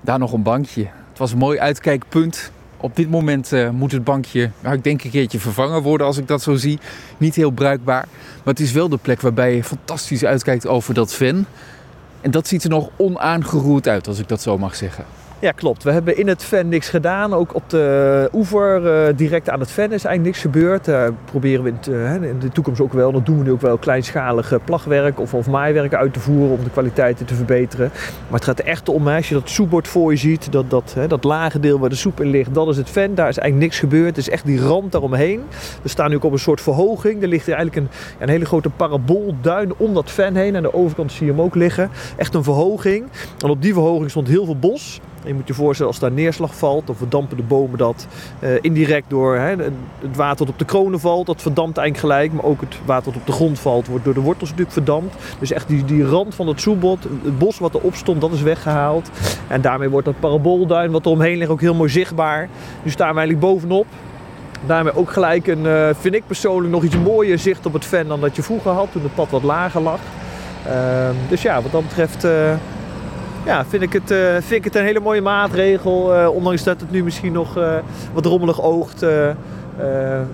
Daar nog een bankje. Het was een mooi uitkijkpunt. Op dit moment uh, moet het bankje, nou, ik denk een keertje vervangen worden als ik dat zo zie. Niet heel bruikbaar. Maar het is wel de plek waarbij je fantastisch uitkijkt over dat ven. En dat ziet er nog onaangeroerd uit, als ik dat zo mag zeggen. Ja, klopt. We hebben in het ven niks gedaan. Ook op de oever, uh, direct aan het ven, is eigenlijk niks gebeurd. Uh, proberen we in, uh, in, de toekomst ook wel, dat doen we nu ook wel, kleinschalig plagwerk of, of maaiwerk uit te voeren om de kwaliteiten te verbeteren. Maar het gaat er echt om, als je dat soepbord voor je ziet, dat, dat, dat lage deel waar de soep in ligt, dat is het ven. Daar is eigenlijk niks gebeurd. Het is echt die rand daaromheen. We staan nu ook op een soort verhoging. Er ligt eigenlijk een, een hele grote paraboolduin om dat ven heen. Aan de overkant zie je hem ook liggen. Echt een verhoging. En op die verhoging stond heel veel bos je moet je voorstellen als daar neerslag valt, of verdampen de bomen dat uh, indirect door hè, het water dat op de kronen valt, dat verdampt eigenlijk gelijk. Maar ook het water dat op de grond valt, wordt door de wortels natuurlijk verdampt. Dus echt die, die rand van het soebot, het bos wat erop stond, dat is weggehaald. En daarmee wordt dat paraboolduin wat er omheen ligt ook heel mooi zichtbaar. Nu staan we eigenlijk bovenop. Daarmee ook gelijk een, uh, vind ik persoonlijk, nog iets mooier zicht op het ven dan dat je vroeger had, toen het pad wat lager lag. Uh, dus ja, wat dat betreft uh, ja, vind ik, het, uh, vind ik het een hele mooie maatregel. Uh, ondanks dat het nu misschien nog uh, wat rommelig oogt.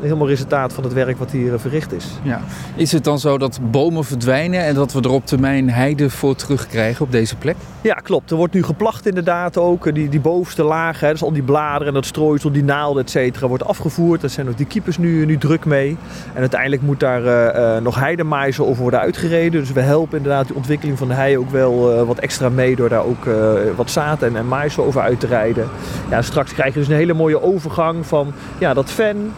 Helemaal resultaat van het werk wat hier verricht is. Ja. Is het dan zo dat bomen verdwijnen en dat we er op termijn heide voor terugkrijgen op deze plek? Ja, klopt. Er wordt nu geplacht inderdaad ook. Die, die bovenste lagen, hè, dus al die bladeren en dat strooisel, die naalden, et cetera, wordt afgevoerd. Daar zijn ook die keepers nu, nu druk mee. En uiteindelijk moet daar uh, nog heidemaizen over worden uitgereden. Dus we helpen inderdaad de ontwikkeling van de hei ook wel uh, wat extra mee door daar ook uh, wat zaad en, en mais over uit te rijden. Ja, straks krijg je dus een hele mooie overgang van ja, dat ven,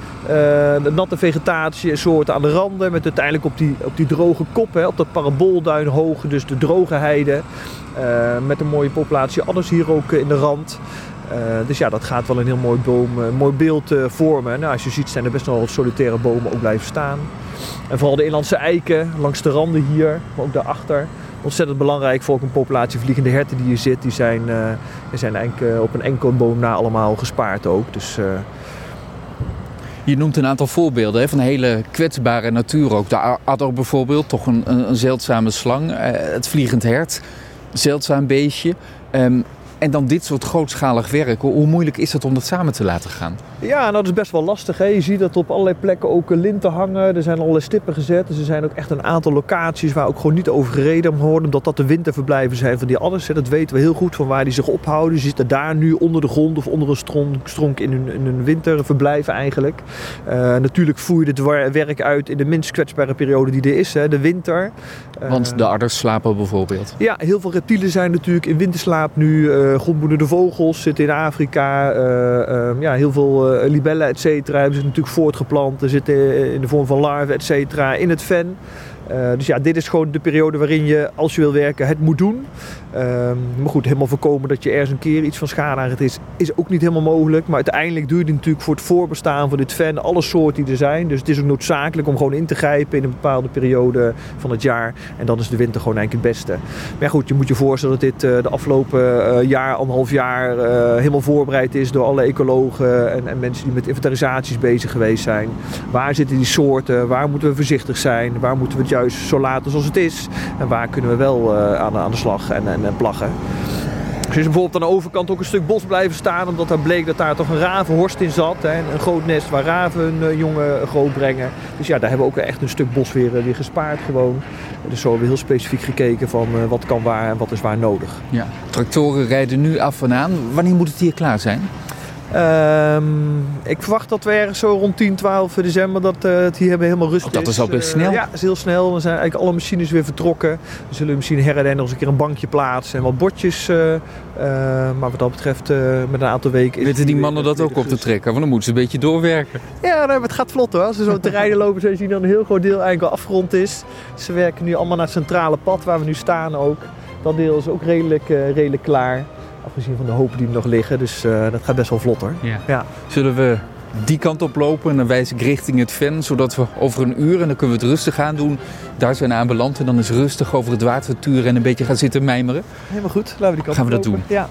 de natte vegetatie soorten aan de randen. Met uiteindelijk op die, op die droge kop, hè, op dat paraboolduin hoge, dus de droge heide. Uh, met een mooie populatie adders hier ook in de rand. Dus ja, dat gaat wel een heel mooi, boom, uh, mooi beeld vormen. Nou, als je ziet zijn er best wel solitaire bomen ook blijven staan. En vooral de inlandse eiken langs de randen hier, maar ook daarachter. Ontzettend belangrijk voor ook een populatie vliegende herten die hier zit. Die zijn, die zijn op een enkel boom na allemaal gespaard ook. Dus, je noemt een aantal voorbeelden hè, van hele kwetsbare natuur ook. De adder bijvoorbeeld, toch een, een, zeldzame slang. het vliegend hert zeldzaam beestje. Um, en dan dit soort grootschalig werk. Hoe moeilijk is het om dat samen te laten gaan? Ja, nou dat is best wel lastig. Hè? Je ziet dat op allerlei plekken ook linten hangen. Er zijn allerlei stippen gezet. Dus er zijn ook echt een aantal locaties waar ook gewoon niet over gereden wordt. Omdat dat de winterverblijven zijn van die adders. Dat weten we heel goed van waar die zich ophouden. Ze zitten daar nu onder de grond of onder een stronk, stronk in, hun, in hun winterverblijf eigenlijk. Uh, natuurlijk voer je het werk uit in de minst kwetsbare periode die er is. Hè? De winter. Want de adders slapen bijvoorbeeld? Ja, heel veel reptielen zijn natuurlijk in winterslaap nu. Uh, grondboedende vogels zitten in Afrika. Uh, uh, ja, heel veel uh, libellen, et cetera, hebben ze natuurlijk voortgeplant. Er zitten in de vorm van larven, et cetera, in het ven. Uh, dus ja, dit is gewoon de periode waarin je, als je wil werken, het moet doen. Uh, maar goed, helemaal voorkomen dat je ergens een keer iets van schade aan het is, is ook niet helemaal mogelijk. Maar uiteindelijk je dit natuurlijk voor het voorbestaan van dit ven, alle soorten die er zijn. Dus het is ook noodzakelijk om gewoon in te grijpen in een bepaalde periode van het jaar. En dan is de winter gewoon eigenlijk het beste. Maar goed, je moet je voorstellen dat dit uh, de afgelopen uh, jaar, anderhalf jaar, helemaal voorbereid is door alle ecologen en, en, mensen die met inventarisaties bezig geweest zijn. Waar zitten die soorten? Waar moeten we voorzichtig zijn? Waar moeten we het zo laten zoals het is? En waar kunnen we wel aan, aan de slag en, en, en plaggen? Dus is bijvoorbeeld aan de overkant ook een stuk bos blijven staan, omdat daar bleek dat daar toch een ravenhorst in zat. Hè, een groot nest waar raven hun uh, jongen groot brengen. Dus ja, daar hebben we ook echt een stuk bos weer, weer gespaard gewoon. Dus zo hebben we heel specifiek gekeken van wat kan waar en wat is waar nodig. Ja. Tractoren rijden nu af en aan. Wanneer moet het hier klaar zijn? Um, ik verwacht dat we ergens zo rond 10, 12 december dat uh, het hier hebben helemaal rustig oh, dat is al best snel. Uh, ja, dat is heel snel. Dan zijn eigenlijk alle machines weer vertrokken. We zullen misschien her en der nog eens een keer een bankje plaatsen en wat bordjes. Uh, maar wat dat betreft met een aantal weken... Weten die mannen dat ook op te trekken? Want dan moeten ze een beetje doorwerken. Ja, het gaat vlot hoor. Als ze zo te rijden lopen, zul je zien dat een heel groot deel eigenlijk al afgerond is. Ze werken nu allemaal naar het centrale pad waar we nu staan ook. Dat deel is ook redelijk, redelijk klaar. Afgezien van de hopen die er nog liggen. Dus uh, dat gaat best wel vlot hoor. Ja. ja. Zullen we die kant op lopen en dan wijs ik richting het ven. Zodat we over een uur, en dan kunnen we het rustig aan doen, daar zijn aanbeland. En dan is rustig over het water turen en een beetje gaan zitten mijmeren. Helemaal goed, laten we die kant Gaan we dat doen. Ja.